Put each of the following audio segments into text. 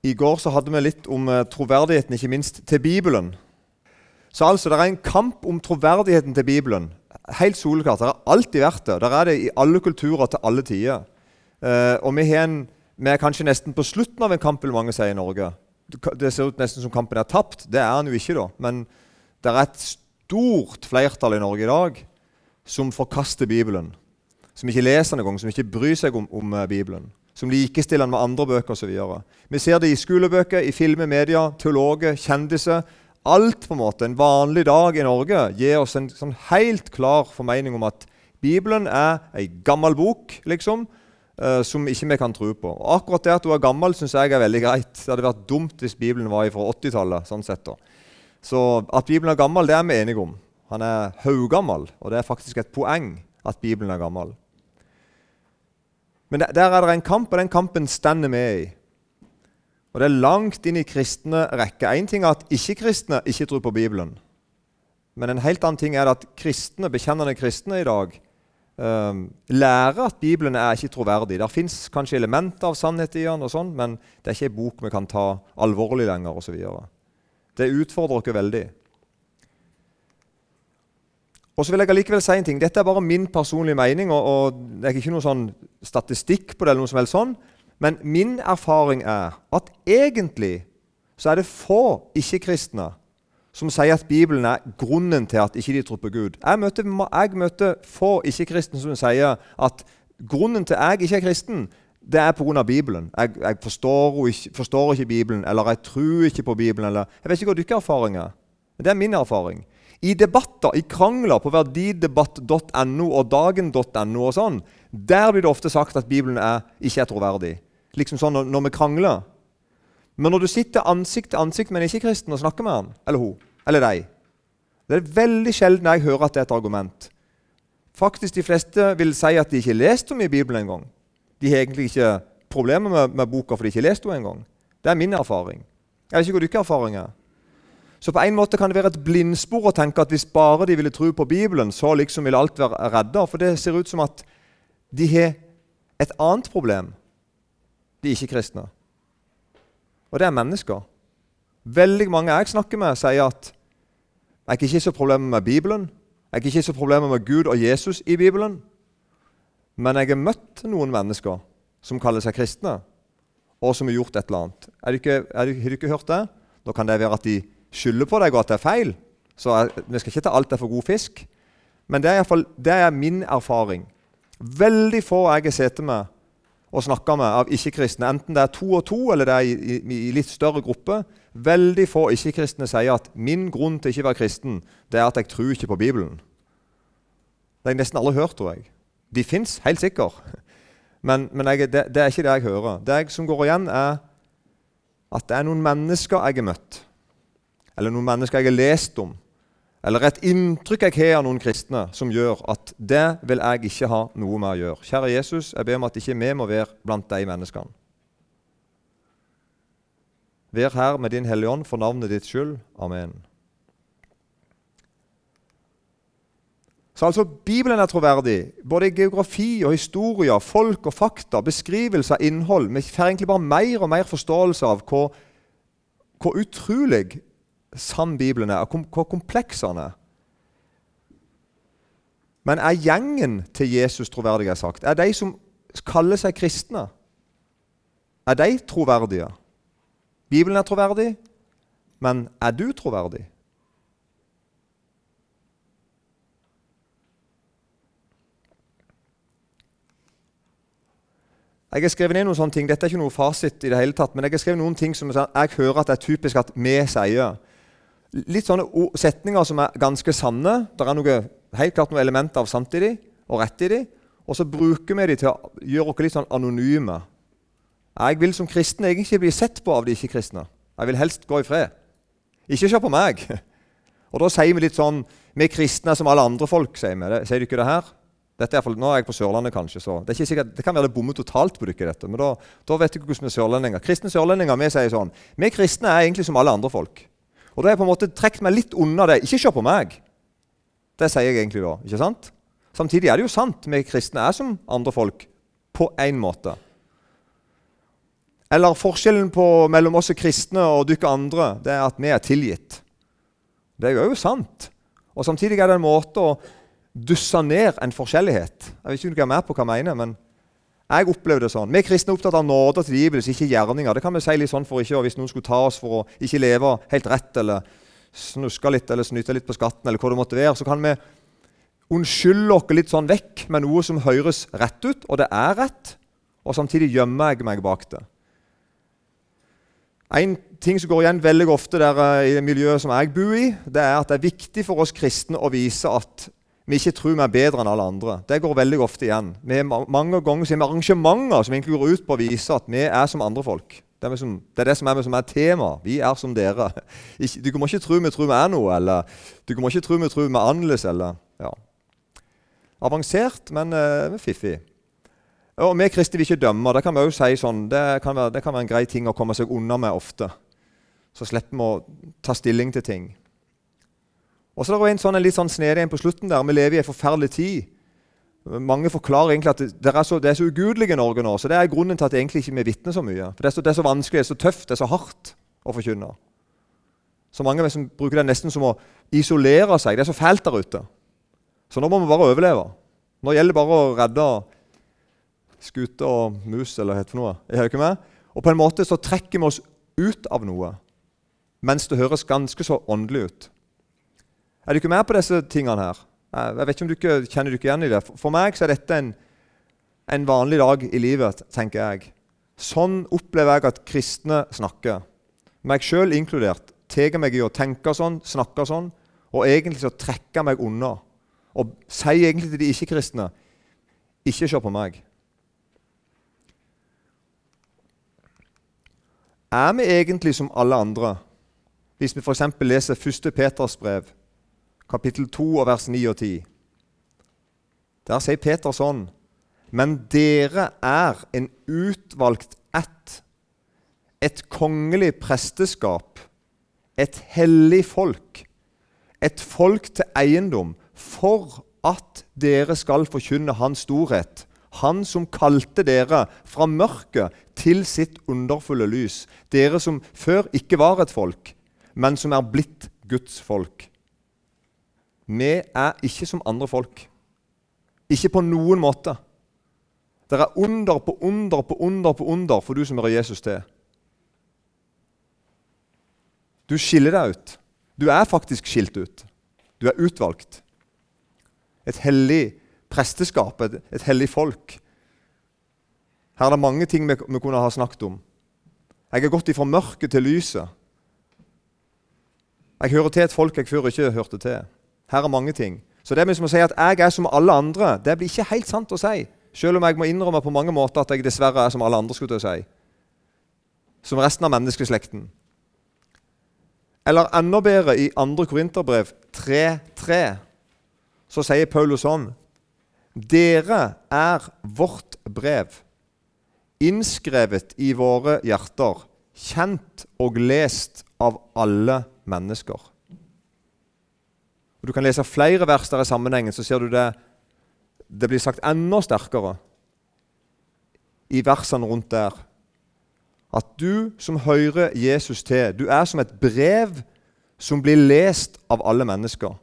I går så hadde vi litt om eh, troverdigheten, ikke minst til Bibelen. Så altså, Det er en kamp om troverdigheten til Bibelen. Helt soleklart. Det har alltid vært det. Der er det i alle kulturer til alle tider. Eh, og vi, en, vi, er kanskje nesten på slutten av en kamp, vil mange si i Norge. Det ser ut nesten som kampen er tapt. Det er den jo ikke, da. Men det er et stort flertall i Norge i dag som forkaster Bibelen. Som ikke leser den engang, som ikke bryr seg om, om eh, Bibelen som likestiller den med andre bøker osv. Vi ser det i skolebøker, i filmer, media, teologer, kjendiser. Alt på en måte, en vanlig dag i Norge gir oss en sånn helt klar formening om at Bibelen er ei gammel bok liksom, uh, som ikke vi kan tro på. Og akkurat det at hun er gammel, syns jeg er veldig greit. Det hadde vært dumt hvis Bibelen var fra 80-tallet. sånn sett. Så at Bibelen er gammel, det er vi enige om. Han er haugammel, og det er faktisk et poeng at Bibelen er gammel. Men der, der er det en kamp, og den kampen stender vi i. Og det er langt inn i kristne rekker. Én ting er at ikke-kristne ikke tror på Bibelen. Men en helt annen ting er at kristne, bekjennende kristne i dag um, lærer at Bibelen er ikke troverdig. Det fins kanskje elementer av sannhet i den, og sånn, men det er ikke en bok vi kan ta alvorlig lenger. Og så det utfordrer oss veldig. Og så vil jeg allikevel si en ting. Dette er bare min personlige mening, og, og det er ikke noe sånn statistikk på det, eller noe som helst sånn, men min erfaring er at egentlig så er det få ikke-kristne som sier at Bibelen er grunnen til at ikke de tror på Gud. Jeg møter, jeg møter få ikke-kristne som sier at grunnen til at jeg ikke er kristen, det er pga. Bibelen. Jeg, jeg forstår, ikke, forstår, ikke, Bibelen, eller jeg tror ikke på Bibelen. Eller, jeg vet ikke hva deres erfaring er. Men det er min erfaring. I debatter, i krangler på verdidebatt.no og dagen.no og sånn, der blir det ofte sagt at Bibelen er, ikke er troverdig. Liksom sånn når, vi krangler. Men når du sitter ansikt til ansikt med en ikke-kristen og snakker med han, eller hun, eller deg Det er veldig sjelden jeg hører at det er et argument. Faktisk De fleste vil si at de ikke har lest så mye Bibelen engang. De har egentlig ikke problemer med, med boka fordi de ikke har lest henne engang. Det er min erfaring. Jeg vet ikke hvor deres erfaring er. Så på en måte kan det være et blindspor å tenke at hvis bare de ville tro på Bibelen, så liksom ville alt være redda. For det ser ut som at de har et annet problem, de ikke-kristne. Og det er mennesker. Veldig mange jeg snakker med, sier at jeg har ikke så problemer med Bibelen. Jeg har ikke så problemer med Gud og Jesus i Bibelen. Men jeg har møtt noen mennesker som kaller seg kristne, og som har gjort et eller annet. Har du ikke hørt det? Da kan det være at de skylder på deg og at det er feil. Så jeg, vi skal ikke ta alt er for god fisk. Men det er, fall, det er min erfaring. Veldig få jeg har sittet med og snakka med av ikke-kristne, enten det er to og to eller det er i, i, i litt større gruppe, veldig få ikke-kristne sier at 'min grunn til ikke å være kristen, det er at jeg tror ikke på Bibelen'. Det har jeg nesten aldri hørt, tror jeg. De fins, helt sikkert. Men, men jeg, det, det, er ikke det jeg hører. Det jeg, som går igjen, er at det er noen mennesker jeg har møtt eller noen mennesker jeg har lest om, eller et inntrykk jeg har av noen kristne, som gjør at det vil jeg ikke ha noe med å gjøre. Kjære Jesus, jeg ber om at ikke vi må være blant de menneskene. Vær her med Din Hellige Ånd for navnet ditt skyld. Amen. Så altså, Bibelen er troverdig. Både i geografi og historie, folk og fakta, beskrivelser, innhold. Vi får egentlig bare mer og mer forståelse av hvor, hvor utrolig sann Bibelen er, og hvor kompleks han er. Men er gjengen til Jesus troverdig? Er sagt? Er de som kaller seg kristne, er de troverdige? Bibelen er troverdig, men er du troverdig? Jeg har skrevet ned noen sånne ting. Dette er ikke noe fasit, i det hele tatt, men jeg har skrevet noen ting som jeg hører at det er typisk at vi sier litt sånne setninger som er ganske sanne. Det er noe, helt klart noen elementer av sant i dem og rett i dem. Og så bruker vi dem til å gjøre oss litt sånn anonyme. Jeg vil som kristen egentlig ikke bli sett på av de ikke-kristne. Jeg vil helst gå i fred. Ikke se på meg. Og da sier vi litt sånn Vi kristne er som alle andre folk, sier vi. Sier du ikke det her? Dette er, nå er jeg på Sørlandet, kanskje, så det, sikkert, det kan være det bommer totalt på dere. dette, Men da, da vet ikke hvordan vi er sørlendinger. Kristne sørlendinger vi sier sånn Vi kristne er egentlig som alle andre folk. Og da har jeg på en måte trukket meg litt unna det. Ikke se på meg. Det sier jeg egentlig da. ikke sant? Samtidig er det jo sant. Vi kristne er som andre folk på én måte. Eller forskjellen på, mellom oss kristne og dere andre det er at vi er tilgitt. Det er jo sant. Og Samtidig er det en måte å dusse ned en forskjellighet. Jeg vet ikke om dere er med på hva jeg mener, men jeg opplever det sånn. Vi kristne er opptatt av nåde og tilgivelse, ikke gjerninger. Det kan vi si litt sånn for ikke, og Hvis noen skulle ta oss for å ikke leve helt rett, eller snuske litt eller snyte litt på skatten, eller hva det måtte være, så kan vi unnskylde oss litt sånn vekk med noe som høres rett ut, og det er rett, og samtidig gjemmer jeg meg bak det. En ting som går igjen veldig ofte der, eh, i det miljøet som jeg bor i, det er at det er viktig for oss kristne å vise at vi ikke tror vi er bedre enn alle andre. Det går veldig ofte igjen. Vi er mange ganger så er vi arrangementer som egentlig går ut på å vise at vi er som andre folk. Det er, som, det, er det som er, som er tema. Vi er som dere. Du må ikke tro vi tror vi er noe, eller du må ikke tro vi tror vi er annerledes. eller, ja. Avansert, men uh, fiffig. Og Vi kristne vil ikke dømme. Det kan vi også si sånn, det kan, være, det kan være en grei ting å komme seg unna med ofte. Så slipper vi å ta stilling til ting. Og så er det en, sånn, en litt sånn snedig en på slutten der. Vi lever i en forferdelig tid. Mange forklarer egentlig at det, er så, det er så ugudelig i Norge nå. så Det er grunnen til at egentlig ikke vi vitner så mye. For det er så, det er så, vanskelig, det er så tøft, det er så hardt å forkynne. Så mange som bruker det nesten som å isolere seg. Det er så fælt der ute. Så nå må vi bare overleve. Nå gjelder det bare å redde skute og mus, eller hva det for noe. Jeg ikke med? Og på en måte så trekker vi oss ut av noe, mens det høres ganske så åndelig ut. Er du ikke med på disse tingene her? Jeg vet ikke om du ikke kjenner du ikke igjen i det. For meg så er dette en, en vanlig dag i livet, tenker jeg. Sånn opplever jeg at kristne snakker. Meg sjøl inkludert. Tar meg i å tenke sånn, snakke sånn, og egentlig så trekker meg unna. Og sier egentlig til de ikke-kristne ikke se på meg. Er vi egentlig som alle andre? Hvis vi f.eks. leser 1. Peters brev, kapittel 2, vers 9 og 10. Der sier Peter sånn Men dere er en utvalgt ett, et kongelig presteskap, et hellig folk, et folk til eiendom, for at dere skal forkynne Hans storhet han som kalte dere fra mørket til sitt underfulle lys. Dere som før ikke var et folk, men som er blitt Guds folk. Vi er ikke som andre folk. Ikke på noen måte. Det er under på under på under på under for du som hører Jesus til. Du skiller deg ut. Du er faktisk skilt ut. Du er utvalgt. Et hellig presteskap, et, et hellig folk. Her er det mange ting vi, vi kunne ha snakket om. Jeg har gått ifra mørket til lyset. Jeg hører til et folk jeg før ikke hørte til. Her er mange ting. Så det med å si at jeg er som alle andre, det blir ikke helt sant å si. Selv om jeg må innrømme på mange måter at jeg dessverre er som alle andre. skulle si. Som resten av menneskeslekten. Eller enda bedre, i 2. Korinterbrev 3.3 så sier Paulus sånn dere er vårt brev, innskrevet i våre hjerter, kjent og lest av alle mennesker. Og Du kan lese flere vers der i sammenhengen, så ser du det det blir sagt enda sterkere i versene rundt der. At du som hører Jesus til, du er som et brev som blir lest av alle mennesker.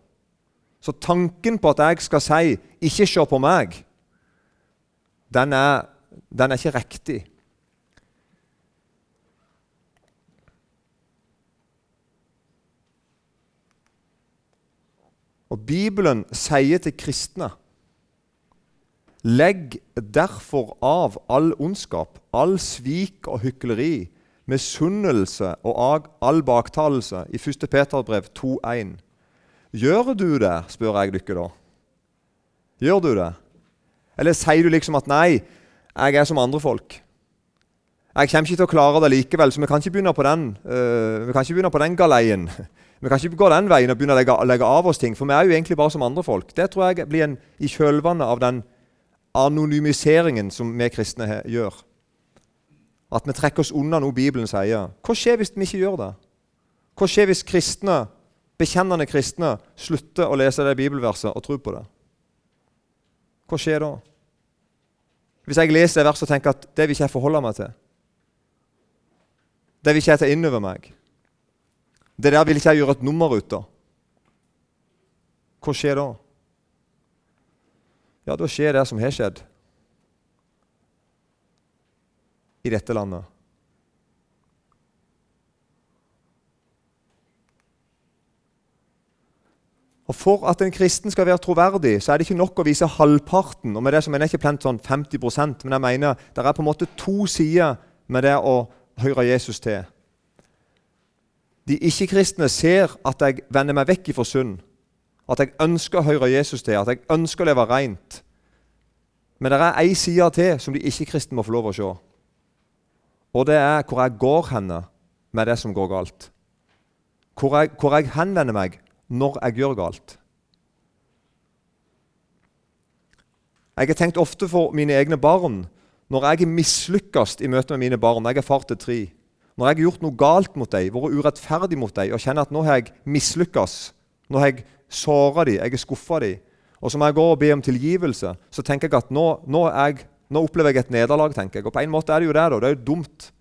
Så tanken på at jeg skal si 'ikke se på meg', den er, den er ikke riktig. Og Bibelen sier til kristne Legg derfor av all ondskap, all svik og hykleri, misunnelse og all baktalelse i 1. Peterbrev 2,1. Gjør du det, spør jeg dere da. Gjør du det? Eller sier du liksom at 'nei, jeg er som andre folk'? Jeg kommer ikke til å klare det likevel, så vi kan ikke begynne på den uh, vi kan ikke begynne på den galeien. Vi kan ikke gå den veien og begynne å legge, legge, av oss ting, for vi er jo egentlig bare som andre folk. Det tror jeg blir en, i kjølvannet av den anonymiseringen som vi kristne gjør. At vi trekker oss unna noe Bibelen sier. Hva skjer hvis vi ikke gjør det? Hva skjer hvis kristne bekjennende kristne slutter å lese det bibelverset og tro på det? Hva skjer da? Hvis jeg leser det verset og tenker at det vil ikke jeg forholde meg til, Det vil ikke jeg ta inn over meg. Det der vil ikke jeg gjøre et nummer ut av. Hva skjer da? Ja, da skjer det som har skjedd i dette landet. Og For at en kristen skal være troverdig, så er det ikke nok å vise halvparten. og med det så mener jeg ikke plent sånn 50% men jeg mener det er på en måte to sider med det å høre Jesus til. De ikke-kristne ser at jeg vender meg vekk ifra synd, at jeg ønsker å høre Jesus til, at jeg ønsker å leve rent. Men det er ei side til som de ikke-kristne må få lov å se. Og det er hvor jeg går henne med det som går galt. Hvor jeg, hvor jeg henvender meg når jeg gjør galt. Jeg har tenkt ofte for mine egne barn når jeg mislykkes i møte med mine barn. Jeg er far til tre. Når jeg har gjort noe galt mot dem, vært urettferdig mot dem og kjenner at nå har jeg mislykkes, nå har jeg såra dem, jeg har skuffa dem, og så må jeg gå og be om tilgivelse, så tenker jeg at nå, nå, jeg, nå opplever jeg et nederlag. tenker jeg. Og på en måte er det jo det. da. Det er jo dumt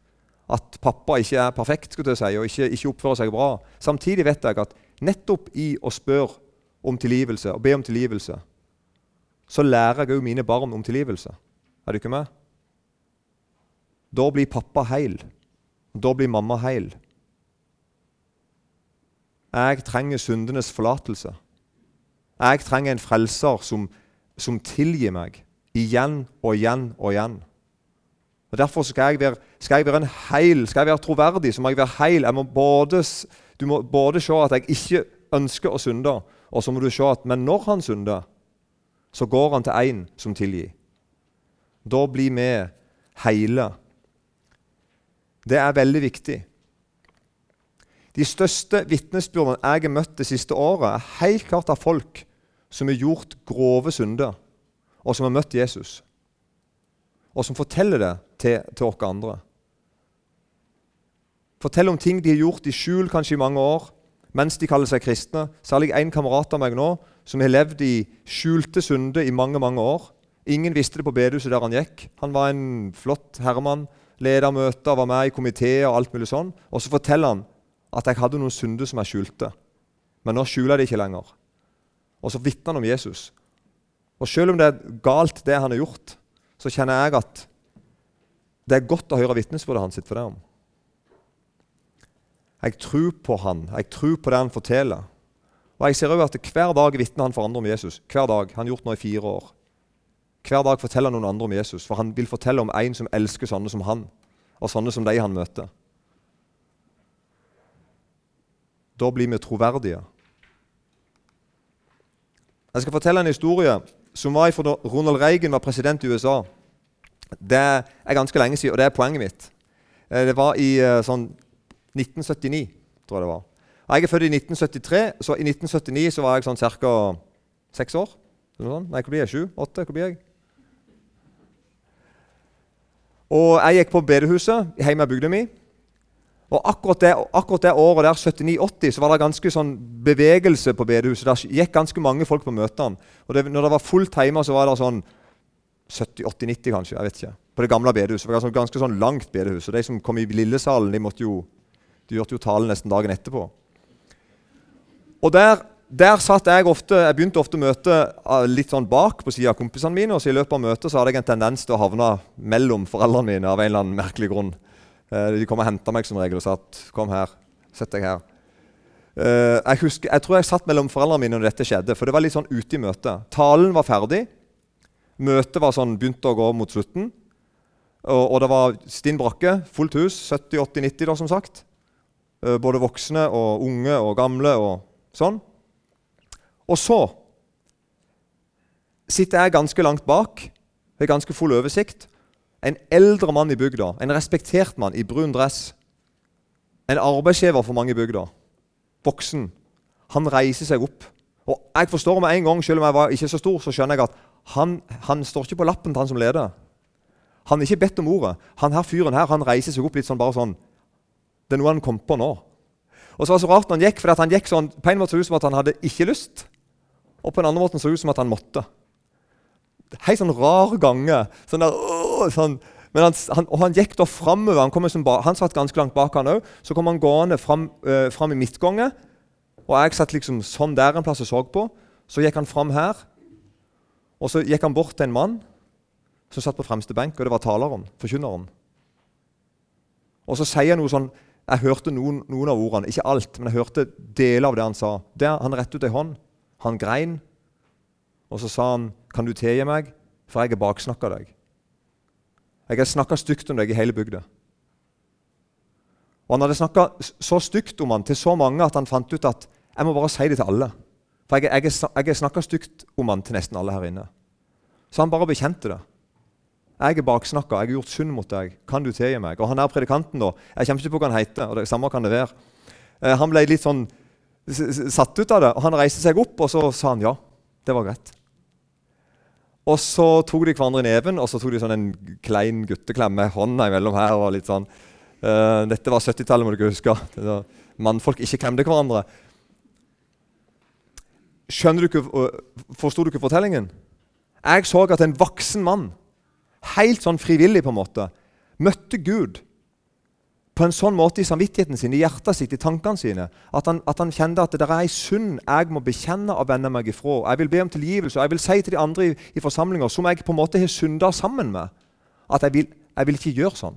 at pappa ikke er perfekt skulle jeg si, og ikke, ikke oppfører seg bra. Samtidig vet jeg at nettopp i å spørre om tilgivelse og be om tilgivelse, så lærer jeg òg mine barn om tilgivelse. Er du ikke med? Da blir pappa heil. Da blir mamma heil. Jeg trenger syndenes forlatelse. Jeg trenger en frelser som, som tilgir meg igjen og igjen og igjen. Og Derfor skal jeg, være, skal jeg være en heil, skal jeg være troverdig, så må jeg være heil. Jeg må både, du må både se at jeg ikke ønsker å synde, og så må du se at men når han synder, så går han til én som tilgir. Da blir vi heile. Det er veldig viktig. De største vitnesbyrdene jeg har møtt det siste året, er helt klart av folk som har gjort grove synder, og som har møtt Jesus og som forteller det til, til oss andre. Fortell om ting de har gjort i skjul kanskje i mange år, mens de kaller seg kristne. Særlig en kamerat av meg nå som har levd i skjulte synder i mange mange år. Ingen visste det på bedehuset der han gikk. Han var en flott herremann, leda møter, var med i komiteer og alt mulig sånn. Og så forteller han at jeg hadde noen synder som jeg skjulte. Men nå skjuler jeg det ikke lenger. Og så vitner han om Jesus. Og selv om det er galt, det han har gjort, så kjenner jeg at det er godt å høre vitnesbyrdet hans for det om. Jeg tror på han, jeg tror på det han forteller. Og jeg ser også at Hver dag vitner han for andre om Jesus. Hver dag. Han har gjort noe i fire år. Hver dag forteller han noen andre om Jesus, for han vil fortelle om en som elsker sånne som han, og sånne som de han møter. Da blir vi troverdige. Jeg skal fortelle en historie som var fra da Ronald Reagan var president i USA. Det er ganske lenge siden, og det er poenget mitt. Eh, det var i eh, sånn 1979, tror jeg det var. Jeg er født i 1973, så i 1979 så var jeg sånn ca. seks år. Nei, hvor blir jeg? Sju? Åtte? Hvor blir jeg? Og jeg gikk på bedehuset hjemme i bygda mi. Og akkurat det, akkurat det året der, 79-80, så var det ganske sånn bevegelse på bedehuset. Der gikk ganske mange folk på møtene. Og det, når det var fullt hjemme, så var det sånn 70-80-90, kanskje. jeg vet ikke, På det gamle bedehuset. Det var ganske, sånn langt bedehus. Og de som kom i Lillesalen, de måtte jo, de gjorde jo talen nesten dagen etterpå. Og der, der satt jeg ofte, jeg begynte ofte møte ah, litt sånn bak på siden av kompisene mine. Og så i løpet av møtet så hadde jeg en tendens til å havne mellom foreldrene mine av en eller annen merkelig grunn. Eh, de kom og henta meg som regel og sa at 'kom her, sett deg her'. Eh, jeg, husker, jeg, tror jeg satt mellom foreldrene mine når dette skjedde, for det var litt sånn ute i møtet. Talen var ferdig. Møtet var sånn, begynte å gå mot slutten. Og, og det var stinn brakke, fullt hus. 70, 80, 90, da, som sagt. Eh, både voksne og unge og gamle og sånn. Og så sitter jeg ganske langt bak, med ganske full oversikt, en eldre mann i bygda, en respektert mann i brun dress. En arbeidsgiver for mange i bygda. Voksen. Han reiser seg opp. Og jeg forstår med en gang, Selv om jeg var ikke så stor, så skjønner jeg at han, han står ikke på lappen til han som leder. Han er ikke bedt om ordet. Han her fyren her, han reiser seg opp litt sånn bare sånn Det er noe han kom på nå. Og så var det så rart når han gikk, for han gikk sånn, På en måte så ut som at han hadde ikke lyst, og på en annen måte så ut som at han måtte. Helt sånn rar gange. Sånn der, sånn. Men han, han, og han gikk da framover. Han, liksom han satt ganske langt bak han òg. Så kom han gående fram, øh, i midtgangen. Og jeg satt liksom sånn der en plass og så på. Så gikk han fram her. Og så gikk han bort til en mann som satt på fremste benk, og det var taleren, forkynneren. Og så sier han noe sånn Jeg hørte noen, noen, av ordene, ikke alt, men jeg hørte deler av det han sa. Der, han rettet ut ei hånd. Han grein. Og så sa han, 'Kan du tilgi meg, for jeg har baksnakka deg?' 'Jeg har snakka stygt om deg i hele bygda.' Og Han hadde snakka så stygt om han til så mange at han fant ut at 'jeg må bare si det til alle'. For jeg, har snakka stygt om han til nesten alle her inne. Så han bare bekjente det. Jeg er baksnakka, jeg har gjort synd mot deg. Kan du tilgi meg? Og han er predikanten, da. Jeg kommer ikke på hva han heter. og det samme kan det være. Eh, han ble litt sånn satt ut av det. og Han reiste seg opp, og så sa han ja. Det var greit. Og så tok de hverandre i neven, og så tok de sånn en klein gutteklem med hånda imellom her. og litt sånn. Uh, dette var 70-tallet, må du ikke huske. Mannfolk ikke klemte hverandre. Skjønner du ikke, Forsto du ikke fortellingen? Jeg så at en voksen mann helt sånn frivillig, på en måte, møtte Gud på en sånn måte i samvittigheten sin, i hjertet sitt, i tankene sine, at han, at han kjente at det er ei synd jeg må bekjenne og vende meg ifra. Jeg vil be om tilgivelse, og jeg vil si til de andre i, i forsamlinger som jeg på en måte har synda sammen med, at jeg vil, jeg vil, ikke gjøre sånn.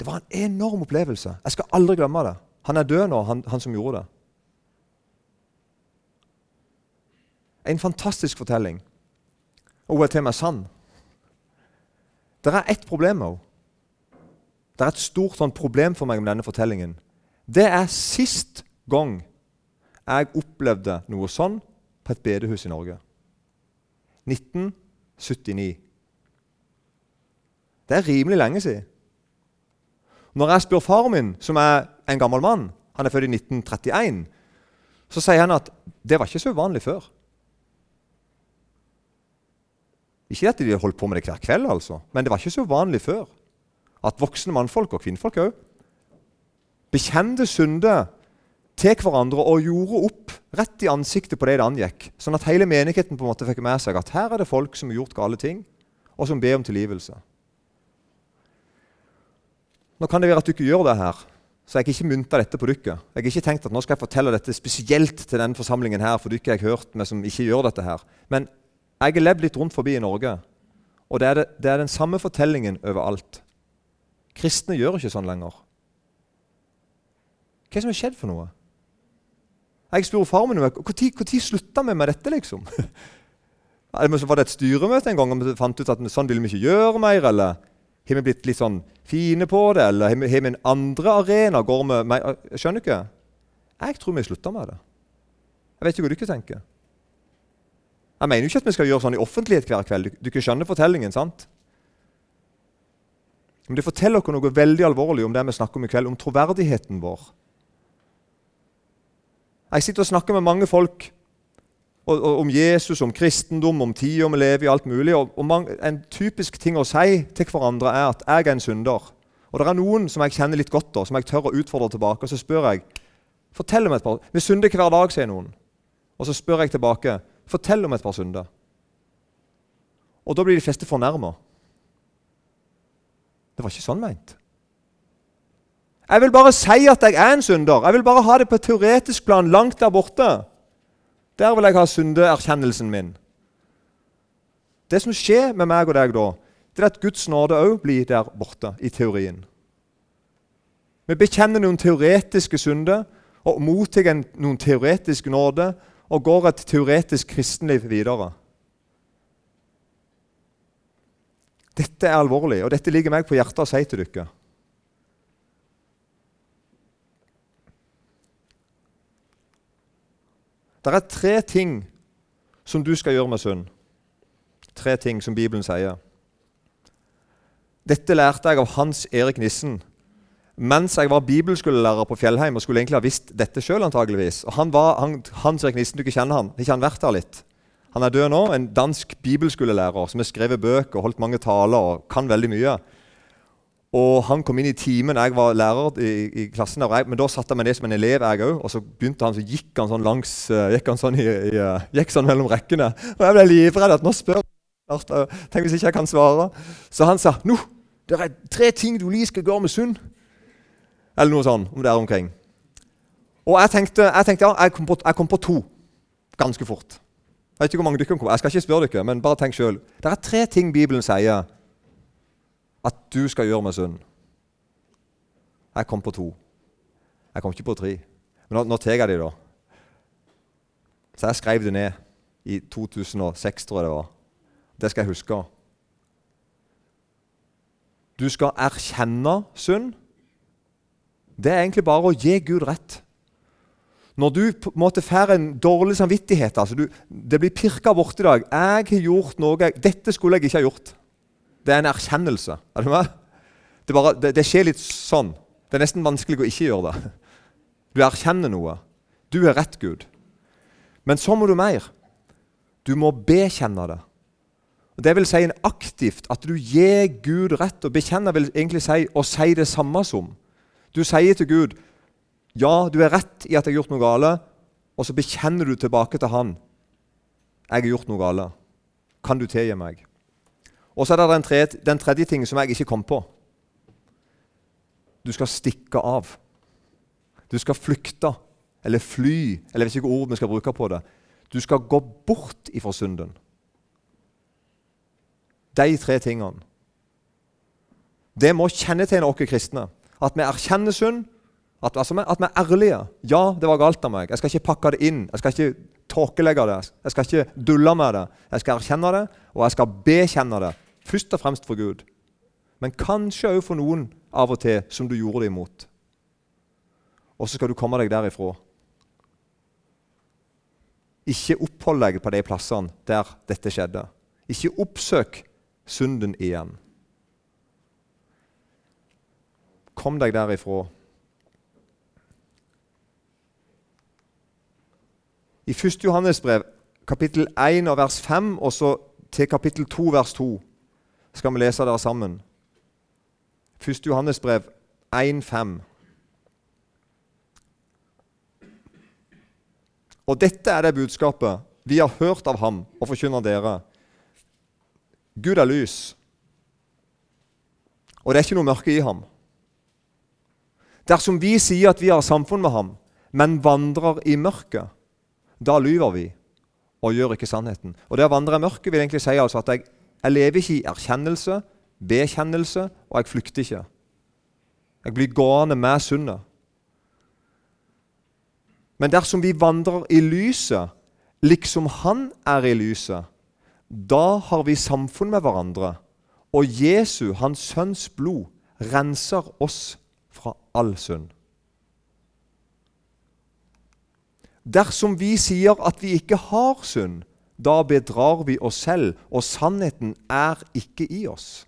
Det var en enorm opplevelse. Jeg skal aldri glemme det. Han er død nå, han, han som gjorde det. En fantastisk fortelling. Og hun er til meg sann. Det er ett problem òg. Det er et stort sånn, problem for meg med denne fortellingen. Det er sist gang jeg opplevde noe sånn på et bedehus i Norge. 1979. Det er rimelig lenge siden. Når jeg spør faren min, som er en gammel mann, han er født i 1931, så sier han at det var ikke så uvanlig før. Ikke at de holdt på med det hver kveld, altså, men det var ikke så vanlig før. At voksne mannfolk og kvinnfolk òg bekjente synder til hverandre og gjorde opp rett i ansiktet på det det angikk. Sånn at hele menigheten på en måte fikk med seg at her er det folk som har gjort gale ting, og som ber om tilgivelse. Nå kan det være at du ikke gjør det her, så jeg har ikke mynta dette på dere. Jeg har ikke tenkt at nå skal jeg fortelle dette spesielt til denne forsamlingen her, for dere har hørt med som ikke gjør dette her. Men jeg har levd litt rundt forbi i Norge, og det er, det, det er den samme fortellingen overalt. Kristne gjør ikke sånn lenger. Hva er som har skjedd for noe? Jeg spurte far min når slutta vi med dette. liksom? Var det et styremøte en gang og vi fant ut at sånn vil vi ikke gjøre mer? Eller har vi blitt litt sånn fine på det? Eller har vi, en andre arena? Går vi mer? skjønner ikke? Jeg tror vi slutta med det. Jeg vet ikke hva du ikke tenker. Jeg mener jo ikke at vi skal gjøre sånn i offentlighet hver kveld. Du, du kan skjønne fortellingen, sant? Men det forteller oss noe veldig alvorlig om det vi snakker om i kveld, om troverdigheten vår. Jeg sitter og snakker med mange folk og, og, om Jesus, om kristendom, om tida vi lever i, alt mulig. Og, og man, En typisk ting å si til hverandre er at 'jeg er en synder'. Og det er noen som jeg kjenner litt godt, da, som jeg tør å utfordre tilbake. Og så spør jeg fortell om et par, Vi synder hver dag, sier noen. Og så spør jeg tilbake Fortell om et par synder. Og da blir de fleste fornærma. Det var ikke sånn meint. Jeg vil bare si at jeg er en synder. Jeg vil bare ha det på et teoretisk plan langt der borte. Der vil jeg ha syndeerkjennelsen min. Det som skjer med meg og deg da, det er at Guds nåde òg blir der borte i teorien. Vi bekjenner noen teoretiske synder og mottar noen teoretisk nåde og går et teoretisk kristenliv videre. Dette er alvorlig, og dette ligger meg på hjertet å si til dere. Det er tre ting som du skal gjøre med synd. Tre ting som Bibelen sier. Dette lærte jeg av Hans Erik Nissen mens jeg var bibelskolelærer på Fjellheim og skulle egentlig ha visst dette sjøl antageligvis. Og han var, han, Hans Erik Nissen, du ikke kjenner han, ikke han vært her litt? Han er død nå, en dansk bibelskolelærer som har skrevet bøker, holdt mange taler og kan veldig mye. Og Han kom inn i timen. Jeg var lærer i, i klassen, der, jeg, men da satte jeg meg ned som en elev. jeg også, Og så begynte han, så gikk han sånn langs, uh, gikk han sånn, i, i, uh, gikk sånn mellom rekkene. Og jeg ble livredd at nå spør Tenk hvis ikke jeg kan svare. Så han sa nå, det er tre ting du lige skal gjøre med sunn. Eller noe sånt om det er omkring. Og jeg tenkte, jeg tenkte ja, jeg kom, på, jeg kom, på, to ganske fort. Jeg vet ikke hvor mange dere kommer. Jeg skal ikke spørre dere, men bare tenk sjøl. Det er tre ting Bibelen sier at du skal gjøre med synd. Jeg kom på to. Jeg kom ikke på tre. Men nå, nå tar jeg de, da. Så jeg skrev det ned i 2006, tror jeg det var. Det skal jeg huske. Du skal erkjenne synd. Det er egentlig bare å gi Gud rett. Når du på en måte får en dårlig samvittighet altså du, Det blir pirka borti i dag. 'Jeg har gjort noe Dette skulle jeg ikke ha gjort.' Det er en erkjennelse. Er du med? Det, bare, det, det skjer litt sånn. Det er nesten vanskelig å ikke gjøre det. Du erkjenner noe. Du er rett, Gud. Men så må du mer. Du må bekjenne det. Det vil si en aktivt at du gir Gud rett. Å bekjenne vil egentlig si å si det samme som. Du sier til Gud ja, du er rett i at jeg har gjort noe galt, og så bekjenner du tilbake til Han. Jeg har gjort noe galt. Kan du tilgi meg? Og så er det den tredje, den tredje tingen som jeg ikke kom på. Du skal stikke av. Du skal flykte eller fly, eller jeg vet ikke hvilke ord vi skal bruke på det. Du skal gå bort ifra synden. De tre tingene. Det må kjennetegne oss kristne. At vi erkjenner synd, at, altså, at, vi er ærlige. Ja, det var galt av meg. Jeg skal ikke pakke det inn. Jeg skal ikke tåkelegge det. Jeg skal ikke dulle med det. Jeg skal erkjenne det, og jeg skal bekjenne det. Først og fremst for Gud. Men kanskje òg for noen av og til som du gjorde det imot. Og så skal du komme deg derifra. Ikke opphold deg på de plassene der dette skjedde. Ikke oppsøk synden igjen. Kom deg derifra. I 1. Johannes brev, kapittel 1 og vers 5, og så til kapittel 2 vers 2, skal vi lese det sammen. 1. Johannes brev 1, 5. Og dette er det budskapet vi har hørt av ham og forkynner dere. Gud er lys, og det er ikke noe mørke i ham. Dersom vi sier at vi har samfunn med ham, men vandrer i mørket, da lyver vi og gjør ikke sannheten. Og Det å vandre i mørket vil egentlig si altså at jeg, jeg lever ikke i erkjennelse, bekjennelse, og jeg flykter ikke. Jeg blir gående med sundet. Men dersom vi vandrer i lyset, liksom Han er i lyset, da har vi samfunn med hverandre, og Jesu, Hans Sønns blod, renser oss fra all synd. Dersom vi sier at vi ikke har synd, da bedrar vi oss selv, og sannheten er ikke i oss.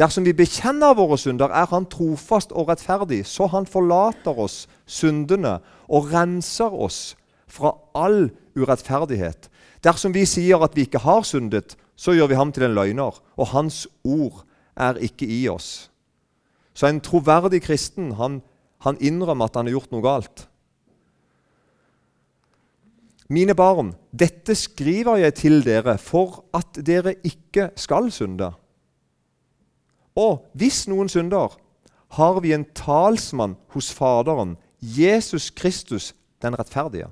Dersom vi bekjenner våre synder, er Han trofast og rettferdig, så Han forlater oss syndene og renser oss fra all urettferdighet. Dersom vi sier at vi ikke har syndet, så gjør vi ham til en løgner, og hans ord er ikke i oss. Så en troverdig kristen han, han innrømmer at han har gjort noe galt. Mine barn, dette skriver jeg til dere for at dere ikke skal synde. Og hvis noen synder, har vi en talsmann hos Faderen, Jesus Kristus den rettferdige.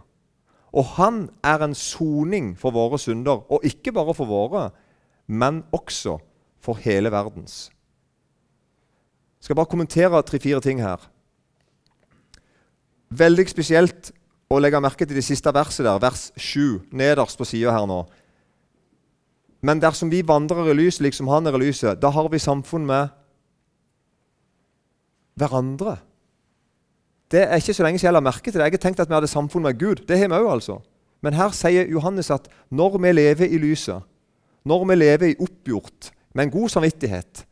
Og han er en soning for våre synder, og ikke bare for våre, men også for hele verdens. Jeg skal bare kommentere tre-fire ting her. Veldig spesielt å legge merke til det siste verset der, vers 7, nederst på sida her nå. Men dersom vi vandrer i lyset liksom han er i lyset, da har vi samfunn med hverandre. Det er ikke så lenge siden jeg la merke til det. Jeg har tenkt at vi hadde samfunn med Gud. Det har vi òg, altså. Men her sier Johannes at når vi lever i lyset, når vi lever i oppgjort, med en god samvittighet,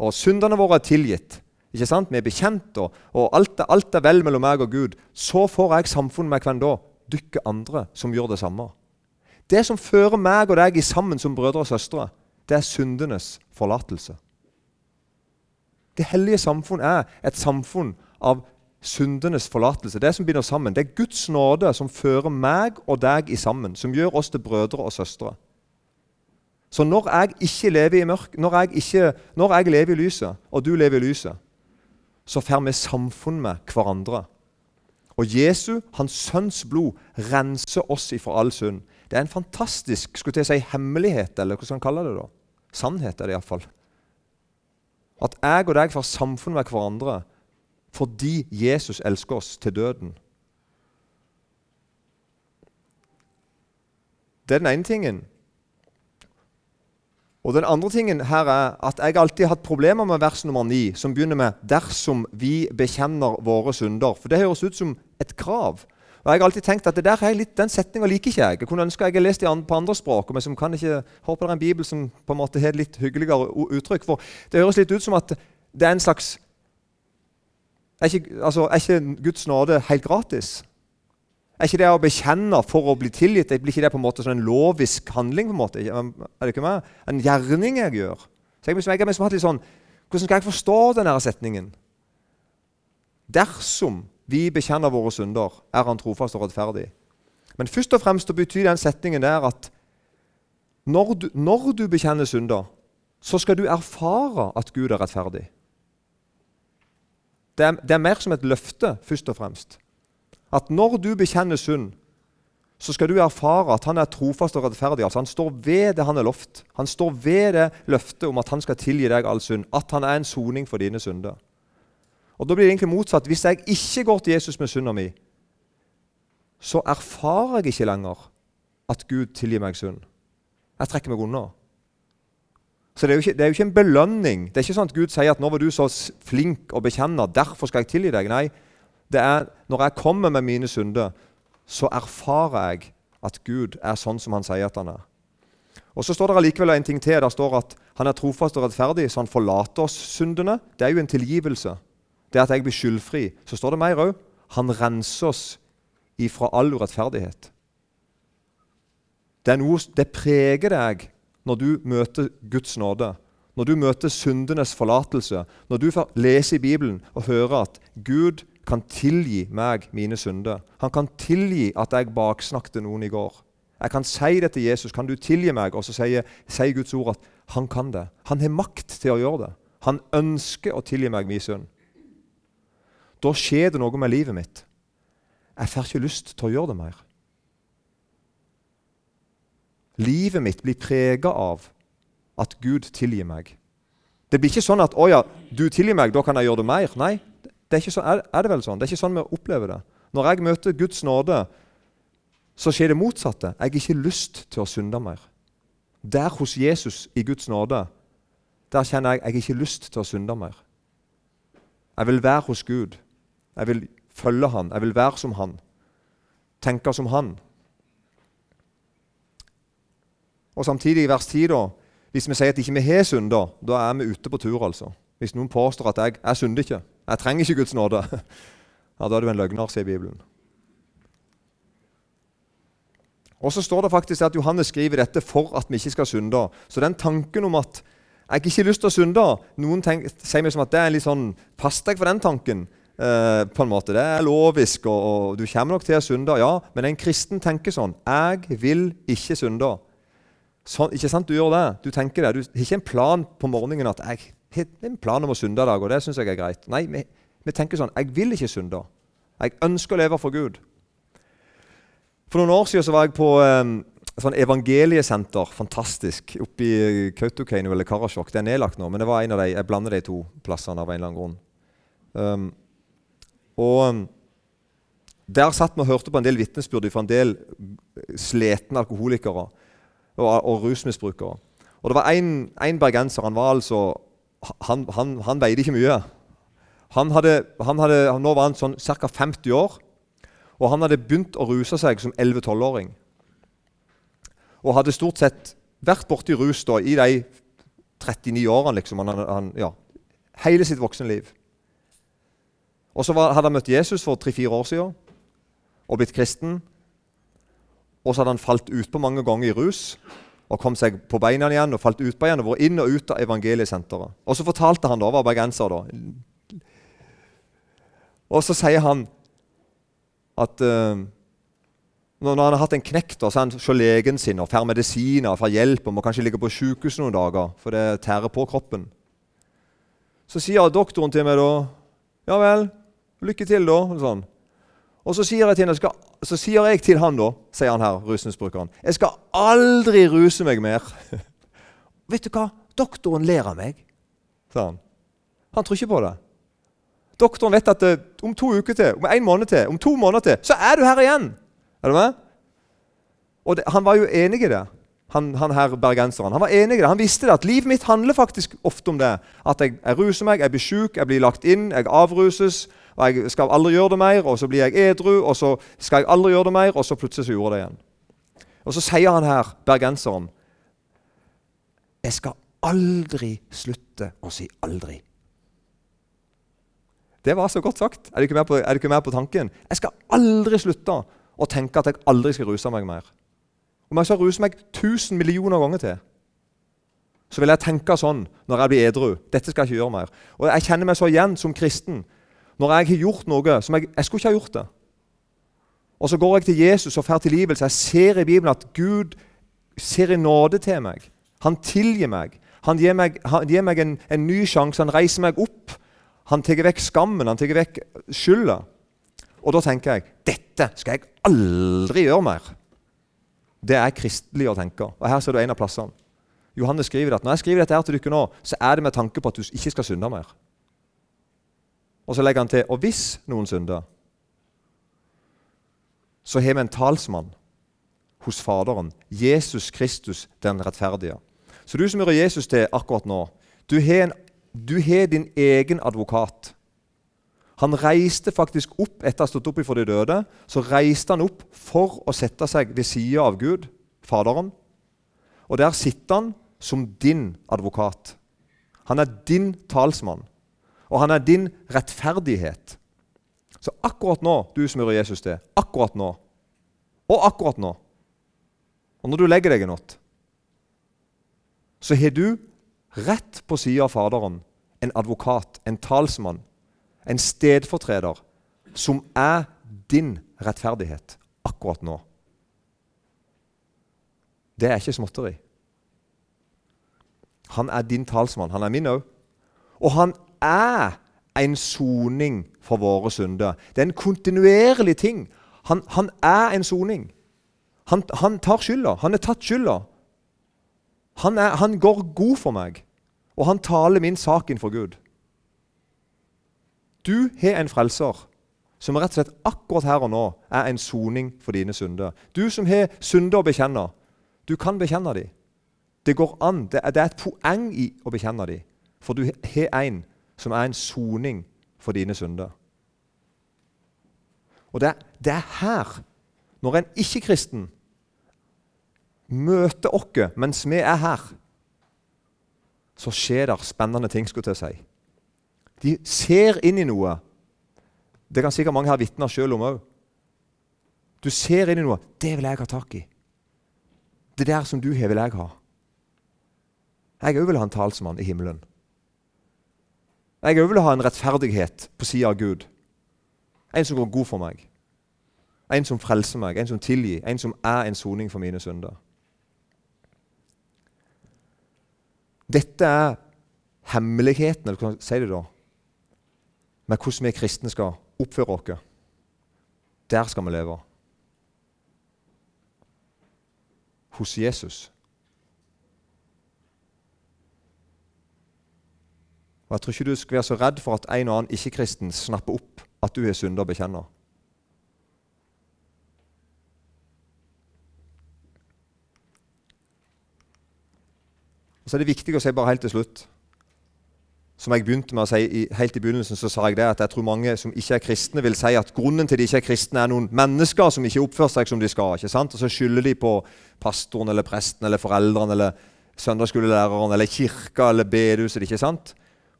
og syndene våre er tilgitt, ikke sant? vi er bekjent, og, og alt, er, alt, er, vel mellom meg og Gud, så får jeg samfunn med hvem da? Dykke andre som gjør det samme. Det som fører meg og deg sammen som brødre og søstre, det er syndenes forlatelse. Det hellige samfunn er et samfunn av syndenes forlatelse. Det som binder sammen. Det er Guds nåde som fører meg og deg i sammen, som gjør oss til brødre og søstre. Så når jeg ikke lever i mørk, når jeg, ikke, når jeg lever i lyset, og du lever i lyset, så får vi samfunn med hverandre. Og Jesu, hans sønns blod, renser oss ifra all synd. Det er en fantastisk skulle jeg si, hemmelighet, eller hva skal man kalle det. da? Sannhet er det iallfall. At jeg og deg får samfunn med hverandre fordi Jesus elsker oss til døden. Det er den ene tingen. Og Den andre tingen her er at jeg alltid har hatt problemer med vers nummer 9, som begynner med 'dersom vi bekjenner våre synder'. For Det høres ut som et krav. Og jeg har alltid tenkt at det der er litt, Den setninga liker ikke jeg. Jeg kunne ønske jeg hadde lest det på andre språk. men som kan ikke, håper det er en bibel som på en måte har et litt hyggeligere uttrykk. For Det høres litt ut som at det er en slags Er ikke, altså, er ikke Guds nåde helt gratis? Er ikke det å bekjenne for å bli tilgitt blir ikke det på en måte sånn en lovisk handling? på en måte? Er det ikke meg? En gjerning jeg gjør? Så jeg, jeg, jeg, litt sånn, Hvordan skal jeg forstå denne setningen? Dersom vi bekjenner våre synder, er Han trofast og rettferdig. Men først og fremst betyr den setningen der at når du, når du bekjenner synder, så skal du erfare at Gud er rettferdig. Det er, det er mer som et løfte, først og fremst at når du bekjenner synd, så skal du erfare at han er trofast og rettferdig. Altså Han står ved det han har lovt. Han står ved det løftet om at han skal tilgi deg all synd. At han er en soning for dine synder. Og Da blir det egentlig motsatt. Hvis jeg ikke går til Jesus med synda mi, så erfarer jeg ikke lenger at Gud tilgir meg synd. Jeg trekker meg unna. Så det er, ikke, det er, jo ikke, en belønning. Det er ikke sånn at Gud sier at 'nå var du så flink å bekjenne, derfor skal jeg tilgi deg'. Nei, det er når jeg kommer med mine synder, så erfarer jeg at Gud er sånn som han sier at han er. Og Så står det allikevel en ting til. Der står at han er trofast og rettferdig, så han forlater oss syndene. Det er jo en tilgivelse. Det at jeg blir skyldfri. Så står det mer òg. Han renser oss ifra all urettferdighet. Det, er noe, det preger deg når du møter Guds nåde. Når du møter syndenes forlatelse. Når du leser i Bibelen og hører at Gud kan tilgi meg mine synder. Han kan tilgi at jeg baksnakket noen i går. Jeg kan si det til Jesus. Kan du tilgi meg? Og så sier, sier Guds ord at han kan det. Han har makt til å gjøre det. Han ønsker å tilgi meg min synd. Da skjer det noe med livet mitt. Jeg får ikke lyst til å gjøre det mer. Livet mitt blir prega av at Gud tilgir meg. Det blir ikke sånn at 'Å ja, du tilgir meg, da kan jeg gjøre det mer'. Nei, det er, sånn, er, er, det vel sånn? Det er ikke sånn vi opplever det. Når jeg møter Guds nåde, så skjer det motsatte. Jeg har ikke lyst til å synde mer. Der hos Jesus i Guds nåde, der kjenner jeg jeg har ikke lyst til å synde mer. Jeg vil være hos Gud. Jeg vil følge Han. Jeg vil være som Han. Tenke som Han. Og samtidig, i vers 10, da, hvis vi sier at ikke vi har synder, da er vi ute på tur. altså. Hvis noen påstår at jeg, jeg synder ikke, jeg trenger ikke Guds nåde, ja, da er du en løgner, sier Bibelen. Og så står det faktisk at Johannes skriver dette for at vi ikke skal synde. Så den tanken om at jeg ikke har lyst til å synde Noen tenker, sier meg som at det er litt sånn Pass deg for den tanken. Eh, på en måte. Det er lovisk, og, og, du kommer nok til å synde. Ja, men en kristen tenker sånn. Jeg vil ikke synde. Sånn, ikke sant du gjør det? Du tenker det. Du har ikke en plan på morgenen at jeg en plan om å synde i dag, og det syns jeg er greit. Nei, vi, vi, tenker sånn Jeg vil ikke synde. Jeg ønsker å leve for Gud. For noen år siden så var jeg på um, sånn evangeliesenter. Fantastisk. Oppe i Kautokeino eller Karasjok. Det er nedlagt nå, men det var en av de, jeg blander de to plassene av en eller annen grunn. Um, og um, Der satt vi og hørte på en del vitnesbyrd fra en del sletne alkoholikere og, og rusmisbrukere. Og det var en bergenser. Han var altså han, han, han veide ikke mye. Han hadde, han hadde, nå var han sånn ca. 50 år, og han hadde begynt å ruse seg som 11-12-åring. Og hadde stort sett vært borti rus da, i de 39 årene. Liksom. Ja, hele sitt voksenliv. Og så var, hadde han møtt Jesus for tre-fire år siden og blitt kristen. Og så hadde han falt utpå mange ganger i rus og kom seg på beina igjen og falt utpå igjen og vært inn og ut av evangeliesenteret. Og så fortalte han da, var bergenser da. Og så sier han at uh, Når, han har hatt en knekk, da, så er han hos legen sin og får medisiner og får hjelp og må kanskje ligge på sykehus noen dager, for det tærer på kroppen. Så sier doktoren til meg da Ja vel, lykke til, da. Og, sånn. Og så, sier jeg til henne, så sier jeg til han da, sier han her, rusmisbrukeren Jeg skal aldri ruse meg mer. Vet du hva? Doktoren ler av meg, sa han. Han tror ikke på det. Doktoren vet at uh, om to uker til, om en måned til, om to måneder til, så er du her igjen. Er du med? Og det, Han var jo enig i det, han, han her bergenseren. Han var enig i det. Han visste det, at livet mitt handler faktisk ofte om det. At jeg, jeg ruser meg, jeg blir sjuk, jeg blir lagt inn, jeg avruses. og Jeg skal aldri gjøre det mer, og så blir jeg edru, og så skal jeg aldri gjøre det mer, og så plutselig så gjorde jeg det igjen. Og så sier han her, bergenseren, jeg skal aldri slutte å si aldri. Det var så godt sagt. Er du ikke mer på, på tanken? Jeg skal aldri slutte å tenke at jeg aldri skal ruse meg mer. Om jeg skal ruse meg 1000 millioner ganger til, så vil jeg tenke sånn når jeg blir edru. Dette skal jeg ikke gjøre mer. Og Jeg kjenner meg så igjen som kristen når jeg har gjort noe som jeg, jeg skulle ikke ha gjort det. Og så går jeg til Jesus og får tilgivelse. Jeg ser i Bibelen at Gud ser i nåde til meg. Han tilgir meg. Han gir meg, han gir meg en, en, ny sjanse. Han reiser meg opp. Han tar vekk skammen, han tar vekk skylda. Og da tenker jeg dette skal jeg aldri gjøre mer. Det er kristelig å tenke. Og Her ser du en av plassene. Johannes skriver at når jeg skriver dette her til dere nå, så er det med tanke på at du ikke skal synde mer. Og så legger han til og hvis noen synder, så har vi en talsmann hos Faderen, Jesus Kristus den rettferdige. Så du som hører Jesus til akkurat nå, du har, du har din egen advokat. Han reiste faktisk opp etter å ha stått opp ifra de døde. Så reiste han opp for å sette seg ved sida av Gud, Faderen. Og der sitter han som din advokat. Han er din talsmann, og han er din rettferdighet. Så akkurat nå, du som hører Jesus til, akkurat nå, og akkurat nå Og når du legger deg i natt, så har du rett på sida av Faderen en advokat, en talsmann, en stedfortreder, som er din rettferdighet akkurat nå. Det er ikke småtteri. Han er din talsmann. Han er min òg. Og han er en soning for våre synder. Det er en kontinuerlig ting. Han, han er en soning. Han, han, tar skylda. Han er tatt skylda. Han, han går god for meg, og han taler min sak for Gud. Du har en frelser som rett og slett akkurat her og nå er en soning for dine synder. Du som har synder å bekjenne, du kan bekjenne dem. Det går an. Det er, et poeng i å bekjenne dem. For du har en som er en soning for dine synder. Og det, det er her, når en ikke-kristen møter oss mens vi er her, så skjer det spennende ting. skulle jeg si. De ser inn i noe. Det kan sikkert mange her vitne sjøl om òg. Du ser inn i noe. 'Det vil jeg ha tak i.' Det der som du har, vil jeg ha. Jeg òg vil ha en talsmann i himmelen. Jeg òg vil ha en rettferdighet på sida av Gud. En som går god for meg. En som frelser meg, en som tilgir, en som er en soning for mine synder. Dette er hemmeligheten, eller hvordan sier det da, med hvordan vi kristne skal oppføre oss. Der skal vi leve. Hos Jesus. Og Jeg tror ikke du skal være så redd for at en og annen ikke-kristen snapper opp at du er synder og bekjenner. Og Så er det viktig å si bare helt til slutt som jeg begynte med å si helt i begynnelsen, så sa jeg det at jeg tror mange som ikke er kristne, vil si at grunnen til de ikke er kristne, er noen mennesker som ikke oppfører seg som de skal. ikke sant? Og så skylder de på pastoren eller presten eller foreldrene eller søndagsskolelæreren eller kirka eller bedehuset. ikke sant?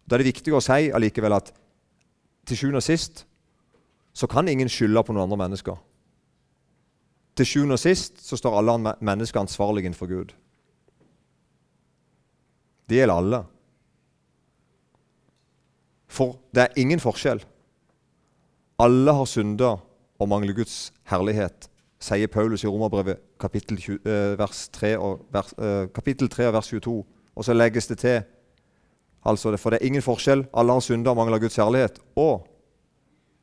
Da er det viktig å si allikevel at til sjuende og sist så kan ingen skylde på noen andre mennesker. Til sjuende og sist så står alle mennesker ansvarlige innenfor Gud. Det gjelder alle. For det er ingen forskjell. Alle har synder og mangler Guds herlighet sier Paulus i Romerbrevet kapittel, 20, eh, vers 3 og vers, eh, kapittel 3 vers 22. Og så legges det til altså For det er ingen forskjell. Alle har synder og mangler Guds herlighet. Og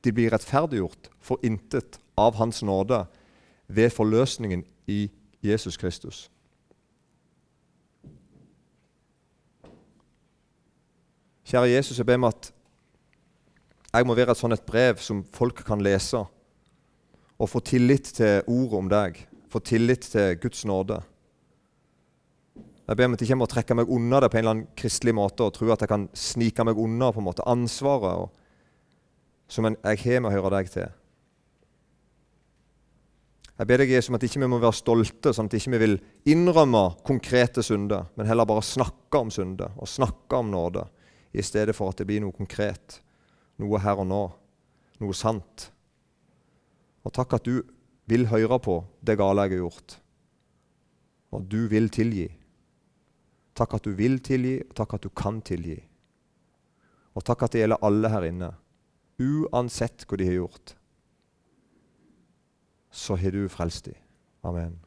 de blir rettferdiggjort for intet av Hans nåde ved forløsningen i Jesus Kristus. Kjære Jesus, jeg ber meg at jeg må være et sånt et brev som folk kan lese og få tillit til ordet om deg, få tillit til Guds nåde. Jeg ber om at jeg ikke må trekke meg unna det på en eller annen kristelig måte og tro at jeg kan snike meg unna på en måte ansvaret og, som jeg har med å høre deg til. Jeg ber deg Jesus at ikke vi må være stolte, sånn at ikke vi ikke vil innrømme konkrete synder, men heller bare snakke om synder og snakke om nåde, i stedet for at det blir noe konkret, noe her og nå, noe sant. Og takk at du vil høre på det gale jeg har gjort, og du vil tilgi. Takk at du vil tilgi, og takk at du kan tilgi. Og takk at det gjelder alle her inne, uansett hva de har gjort. Så har du frelst dem. Amen.